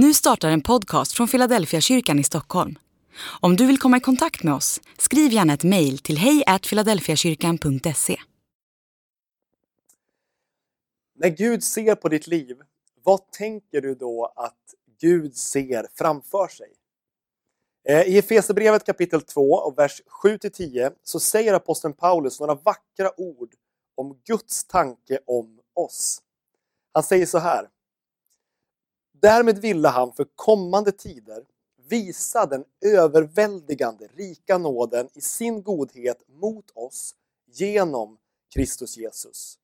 Nu startar en podcast från Philadelphia kyrkan i Stockholm. Om du vill komma i kontakt med oss, skriv gärna ett mejl till hejfiladelfiakyrkan.se. När Gud ser på ditt liv, vad tänker du då att Gud ser framför sig? Eh, I Efesierbrevet kapitel 2 och vers 7-10 så säger aposteln Paulus några vackra ord om Guds tanke om oss. Han säger så här. Därmed ville han för kommande tider visa den överväldigande rika nåden i sin godhet mot oss genom Kristus Jesus.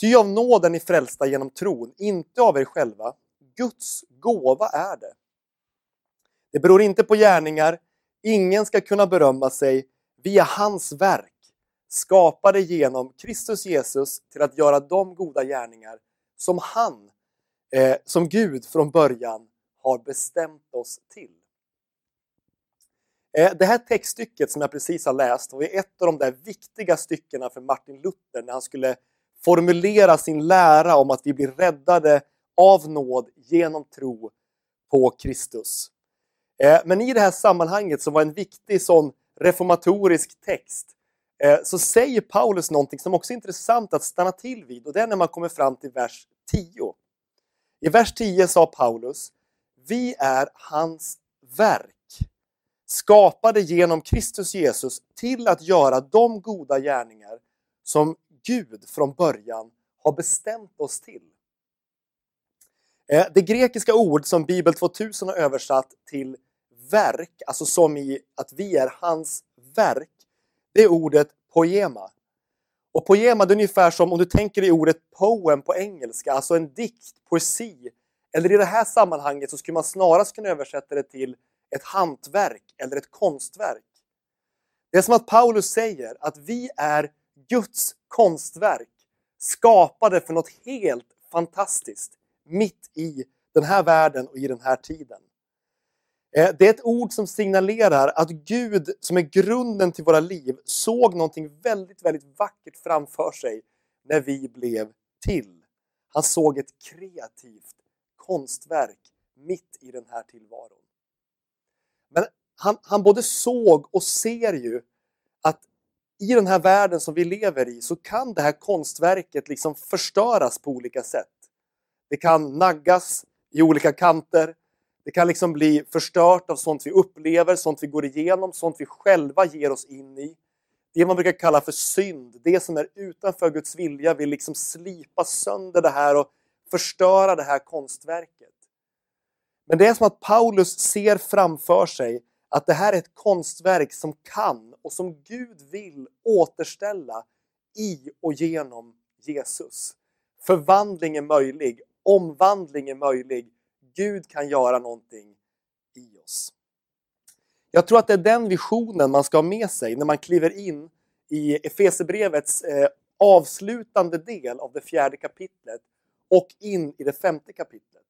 Ty av nåden är frälsta genom tron, inte av er själva. Guds gåva är det. Det beror inte på gärningar, ingen ska kunna berömma sig. Vi är hans verk, skapade genom Kristus Jesus till att göra de goda gärningar som han eh, som Gud från början har bestämt oss till. Eh, det här textstycket som jag precis har läst var ett av de där viktiga styckena för Martin Luther när han skulle formulera sin lära om att vi blir räddade av nåd genom tro på Kristus. Eh, men i det här sammanhanget som var en viktig sån reformatorisk text eh, så säger Paulus någonting som också är intressant att stanna till vid och det är när man kommer fram till vers 10. I vers 10 sa Paulus, vi är hans verk, skapade genom Kristus Jesus till att göra de goda gärningar som Gud från början har bestämt oss till. Eh, det grekiska ord som Bibel 2000 har översatt till verk, alltså som i att vi är hans verk, det är ordet poema. Och poema är ungefär som om du tänker i ordet poem på engelska, alltså en dikt, poesi. Eller i det här sammanhanget så skulle man snarast kunna översätta det till ett hantverk eller ett konstverk. Det är som att Paulus säger att vi är Guds konstverk, skapade för något helt fantastiskt mitt i den här världen och i den här tiden. Eh, det är ett ord som signalerar att Gud, som är grunden till våra liv, såg någonting väldigt, väldigt vackert framför sig när vi blev till. Han såg ett kreativt konstverk mitt i den här tillvaron. Men han, han både såg och ser ju att i den här världen som vi lever i så kan det här konstverket liksom förstöras på olika sätt. Det kan naggas i olika kanter. Det kan liksom bli förstört av sånt vi upplever, sånt vi går igenom, sånt vi själva ger oss in i. Det man brukar kalla för synd, det som är utanför Guds vilja vill liksom slipa sönder det här och förstöra det här konstverket. Men det är som att Paulus ser framför sig att det här är ett konstverk som kan och som Gud vill återställa i och genom Jesus. Förvandling är möjlig, omvandling är möjlig. Gud kan göra någonting i oss. Jag tror att det är den visionen man ska ha med sig när man kliver in i Efesebrevets eh, avslutande del av det fjärde kapitlet och in i det femte kapitlet.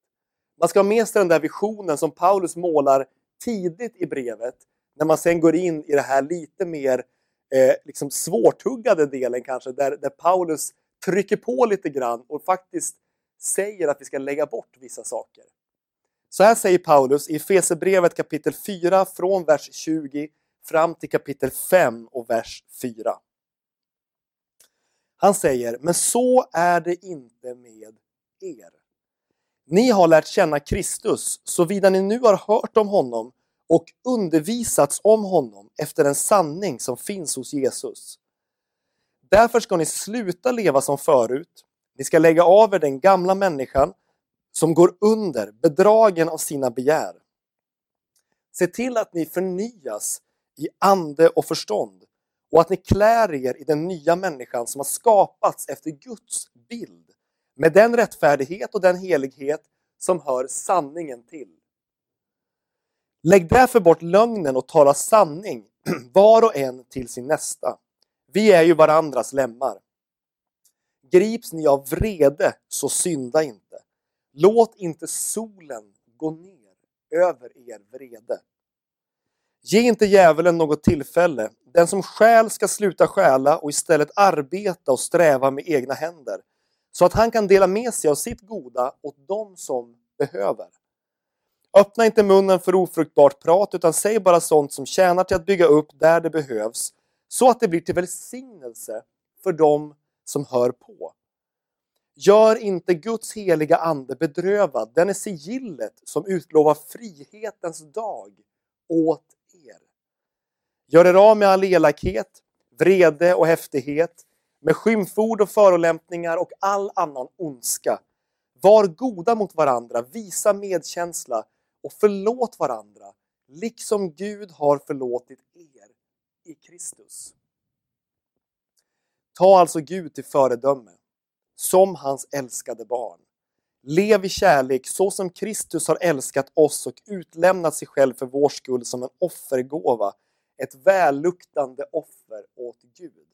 Man ska ha med sig den där visionen som Paulus målar tidigt i brevet när man sen går in i det här lite mer eh, liksom svårtuggade delen kanske där, där Paulus trycker på lite grann och faktiskt säger att vi ska lägga bort vissa saker. Så här säger Paulus i Efesierbrevet kapitel 4 från vers 20 fram till kapitel 5 och vers 4. Han säger, men så är det inte med er. Ni har lärt känna Kristus, såvida ni nu har hört om honom och undervisats om honom efter en sanning som finns hos Jesus. Därför ska ni sluta leva som förut. Ni ska lägga av er den gamla människan som går under, bedragen av sina begär. Se till att ni förnyas i ande och förstånd och att ni klär er i den nya människan som har skapats efter Guds bild med den rättfärdighet och den helighet som hör sanningen till. Lägg därför bort lögnen och tala sanning, var och en till sin nästa. Vi är ju varandras lemmar. Grips ni av vrede, så synda inte. Låt inte solen gå ner över er vrede. Ge inte djävulen något tillfälle. Den som stjäl ska sluta stjäla och istället arbeta och sträva med egna händer så att han kan dela med sig av sitt goda åt dem som behöver. Öppna inte munnen för ofruktbart prat utan säg bara sånt som tjänar till att bygga upp där det behövs så att det blir till välsignelse för dem som hör på. Gör inte Guds heliga ande bedrövad, den är sigillet som utlovar frihetens dag åt er. Gör er av med all elakhet, vrede och häftighet, med skymford och förolämpningar och all annan ondska. Var goda mot varandra, visa medkänsla och förlåt varandra, liksom Gud har förlåtit er i Kristus. Ta alltså Gud till föredöme, som hans älskade barn. Lev i kärlek så som Kristus har älskat oss och utlämnat sig själv för vår skull som en offergåva, ett välluktande offer åt Gud.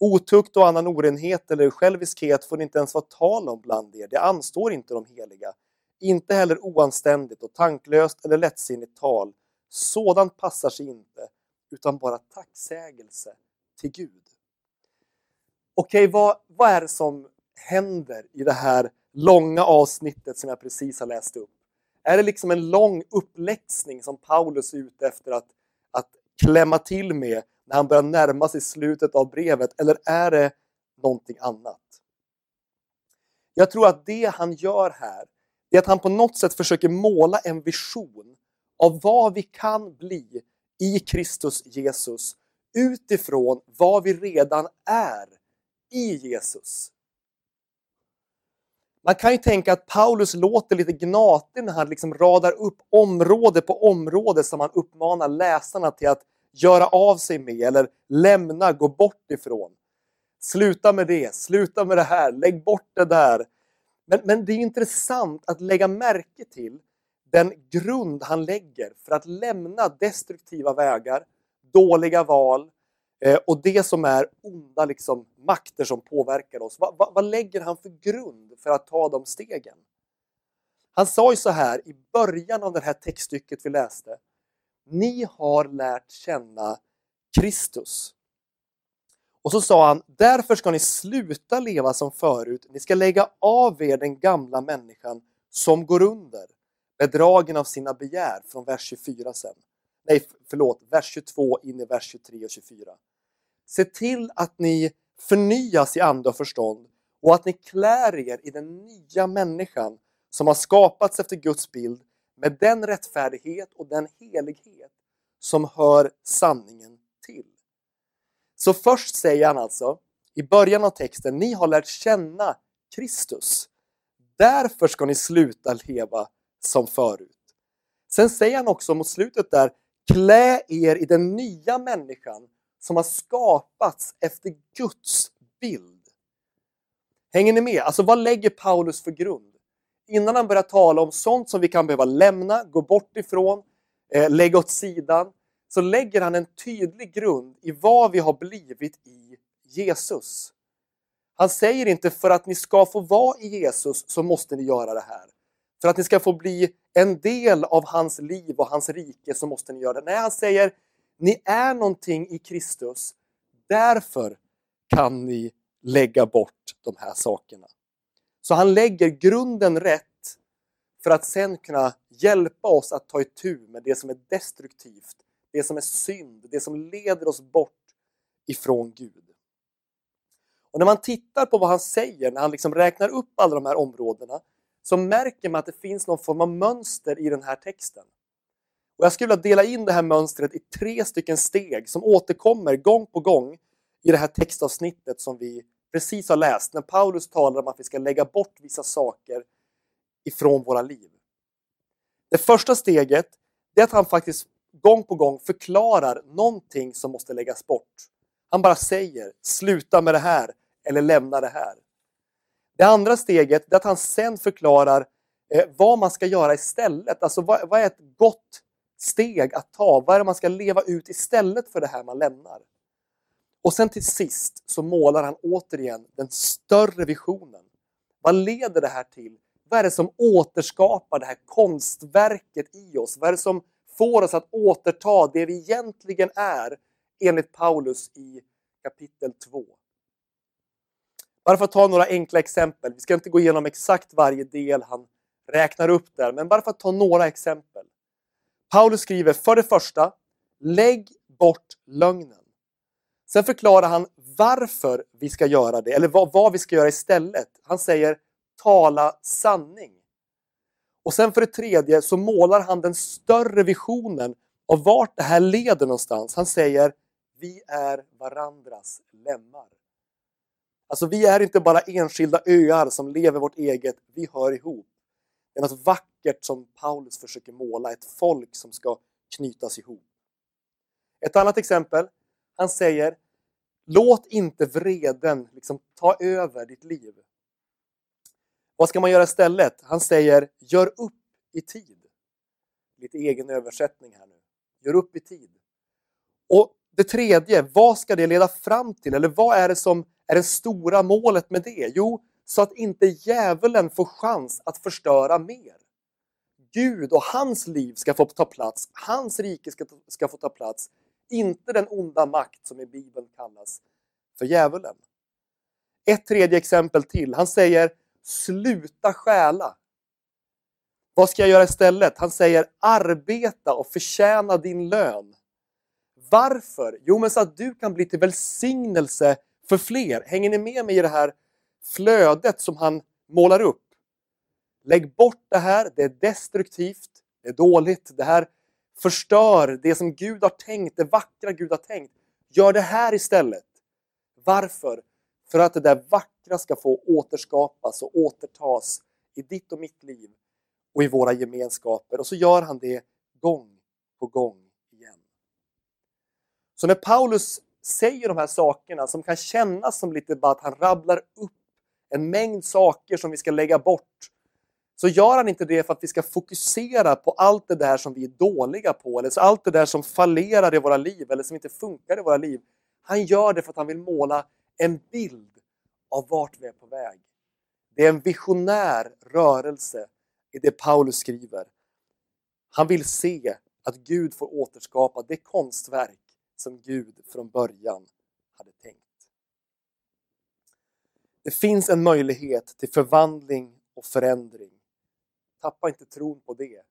Otukt och annan orenhet eller själviskhet får det inte ens vara tal om bland er, det anstår inte de heliga. Inte heller oanständigt och tanklöst eller lättsinnigt tal. Sådant passar sig inte, utan bara tacksägelse till Gud. Okej, vad, vad är det som händer i det här långa avsnittet som jag precis har läst upp? Är det liksom en lång uppläxning som Paulus är ute efter att, att klämma till med när han börjar närma sig slutet av brevet? Eller är det någonting annat? Jag tror att det han gör här är att han på något sätt försöker måla en vision av vad vi kan bli i Kristus Jesus utifrån vad vi redan är i Jesus. Man kan ju tänka att Paulus låter lite gnatig när han liksom radar upp område på område som han uppmanar läsarna till att göra av sig med eller lämna, gå bort ifrån. Sluta med det, sluta med det här, lägg bort det där. Men, men det är intressant att lägga märke till den grund han lägger för att lämna destruktiva vägar, dåliga val eh, och det som är onda liksom, makter som påverkar oss. Va, va, vad lägger han för grund för att ta de stegen? Han sa ju så här i början av det här textstycket vi läste. Ni har lärt känna Kristus. Och så sa han, därför ska ni sluta leva som förut. Ni ska lägga av er den gamla människan som går under, bedragen av sina begär, från vers 24 sen. Nej, förlåt, vers 22 in i vers 23 och 24. Se till att ni förnyas i ande och förstånd och att ni klär er i den nya människan som har skapats efter Guds bild med den rättfärdighet och den helighet som hör sanningen till. Så först säger han alltså i början av texten, ni har lärt känna Kristus. Därför ska ni sluta leva som förut. Sen säger han också mot slutet där, klä er i den nya människan som har skapats efter Guds bild. Hänger ni med? Alltså vad lägger Paulus för grund? Innan han börjar tala om sånt som vi kan behöva lämna, gå bort ifrån, eh, lägga åt sidan, så lägger han en tydlig grund i vad vi har blivit i Jesus. Han säger inte för att ni ska få vara i Jesus så måste ni göra det här. För att ni ska få bli en del av hans liv och hans rike så måste ni göra det. Nej, han säger ni är någonting i Kristus. Därför kan ni lägga bort de här sakerna. Så han lägger grunden rätt för att sen kunna hjälpa oss att ta itu med det som är destruktivt det som är synd, det som leder oss bort ifrån Gud. Och när man tittar på vad han säger, när han liksom räknar upp alla de här områdena, så märker man att det finns någon form av mönster i den här texten. Och Jag skulle vilja dela in det här mönstret i tre stycken steg som återkommer gång på gång i det här textavsnittet som vi precis har läst, när Paulus talar om att vi ska lägga bort vissa saker ifrån våra liv. Det första steget är att han faktiskt gång på gång förklarar någonting som måste läggas bort. Han bara säger sluta med det här eller lämna det här. Det andra steget är att han sen förklarar eh, vad man ska göra istället. Alltså vad är ett gott steg att ta? Vad är det man ska leva ut istället för det här man lämnar? Och sen till sist så målar han återigen den större visionen. Vad leder det här till? Vad är det som återskapar det här konstverket i oss? Vad är det som får oss att återta det vi egentligen är enligt Paulus i kapitel 2. Bara för att ta några enkla exempel. Vi ska inte gå igenom exakt varje del han räknar upp där, men bara för att ta några exempel. Paulus skriver för det första, lägg bort lögnen. Sen förklarar han varför vi ska göra det, eller vad, vad vi ska göra istället. Han säger tala sanning. Och sen för det tredje så målar han den större visionen av vart det här leder någonstans. Han säger vi är varandras lemmar. Alltså vi är inte bara enskilda öar som lever vårt eget, vi hör ihop. Det är något vackert som Paulus försöker måla, ett folk som ska knytas ihop. Ett annat exempel, han säger Låt inte vreden liksom ta över ditt liv. Vad ska man göra istället? Han säger gör upp i tid. Lite egen översättning här nu. Gör upp i tid. Och det tredje, vad ska det leda fram till? Eller vad är det som är det stora målet med det? Jo, så att inte djävulen får chans att förstöra mer. Gud och hans liv ska få ta plats, hans rike ska, ska få ta plats, inte den onda makt som i Bibeln kallas för djävulen. Ett tredje exempel till. Han säger sluta stjäla. Vad ska jag göra istället? Han säger arbeta och förtjäna din lön. Varför? Jo, men så att du kan bli till välsignelse för fler. Hänger ni med mig i det här flödet som han målar upp? Lägg bort det här, det är destruktivt, det är dåligt, det här förstör det som Gud har tänkt, det vackra Gud har tänkt. Gör det här istället. Varför? För att det där vackra ska få återskapas och återtas i ditt och mitt liv och i våra gemenskaper. Och så gör han det gång på gång igen. Så när Paulus säger de här sakerna som kan kännas som lite bara att han rabblar upp en mängd saker som vi ska lägga bort så gör han inte det för att vi ska fokusera på allt det där som vi är dåliga på eller så allt det där som fallerar i våra liv eller som inte funkar i våra liv. Han gör det för att han vill måla en bild av vart vi är på väg. Det är en visionär rörelse i det Paulus skriver. Han vill se att Gud får återskapa det konstverk som Gud från början hade tänkt. Det finns en möjlighet till förvandling och förändring. Tappa inte tron på det,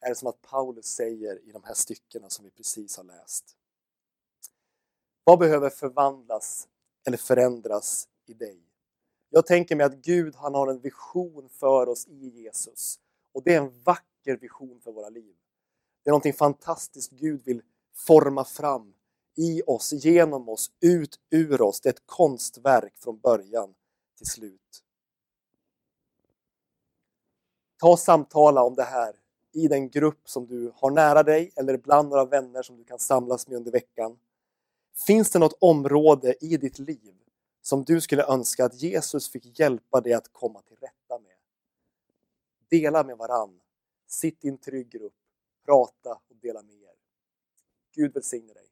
är det som att Paulus säger i de här styckena som vi precis har läst. Vad behöver förvandlas eller förändras i dig? Jag tänker mig att Gud han har en vision för oss i Jesus. Och det är en vacker vision för våra liv. Det är någonting fantastiskt Gud vill forma fram i oss, genom oss, ut ur oss. Det är ett konstverk från början till slut. Ta och samtala om det här i den grupp som du har nära dig eller bland några vänner som du kan samlas med under veckan. Finns det något område i ditt liv som du skulle önska att Jesus fick hjälpa dig att komma till rätta med? Dela med varann. Sitt i en trygg grupp. Prata och dela med er. Gud välsigne dig.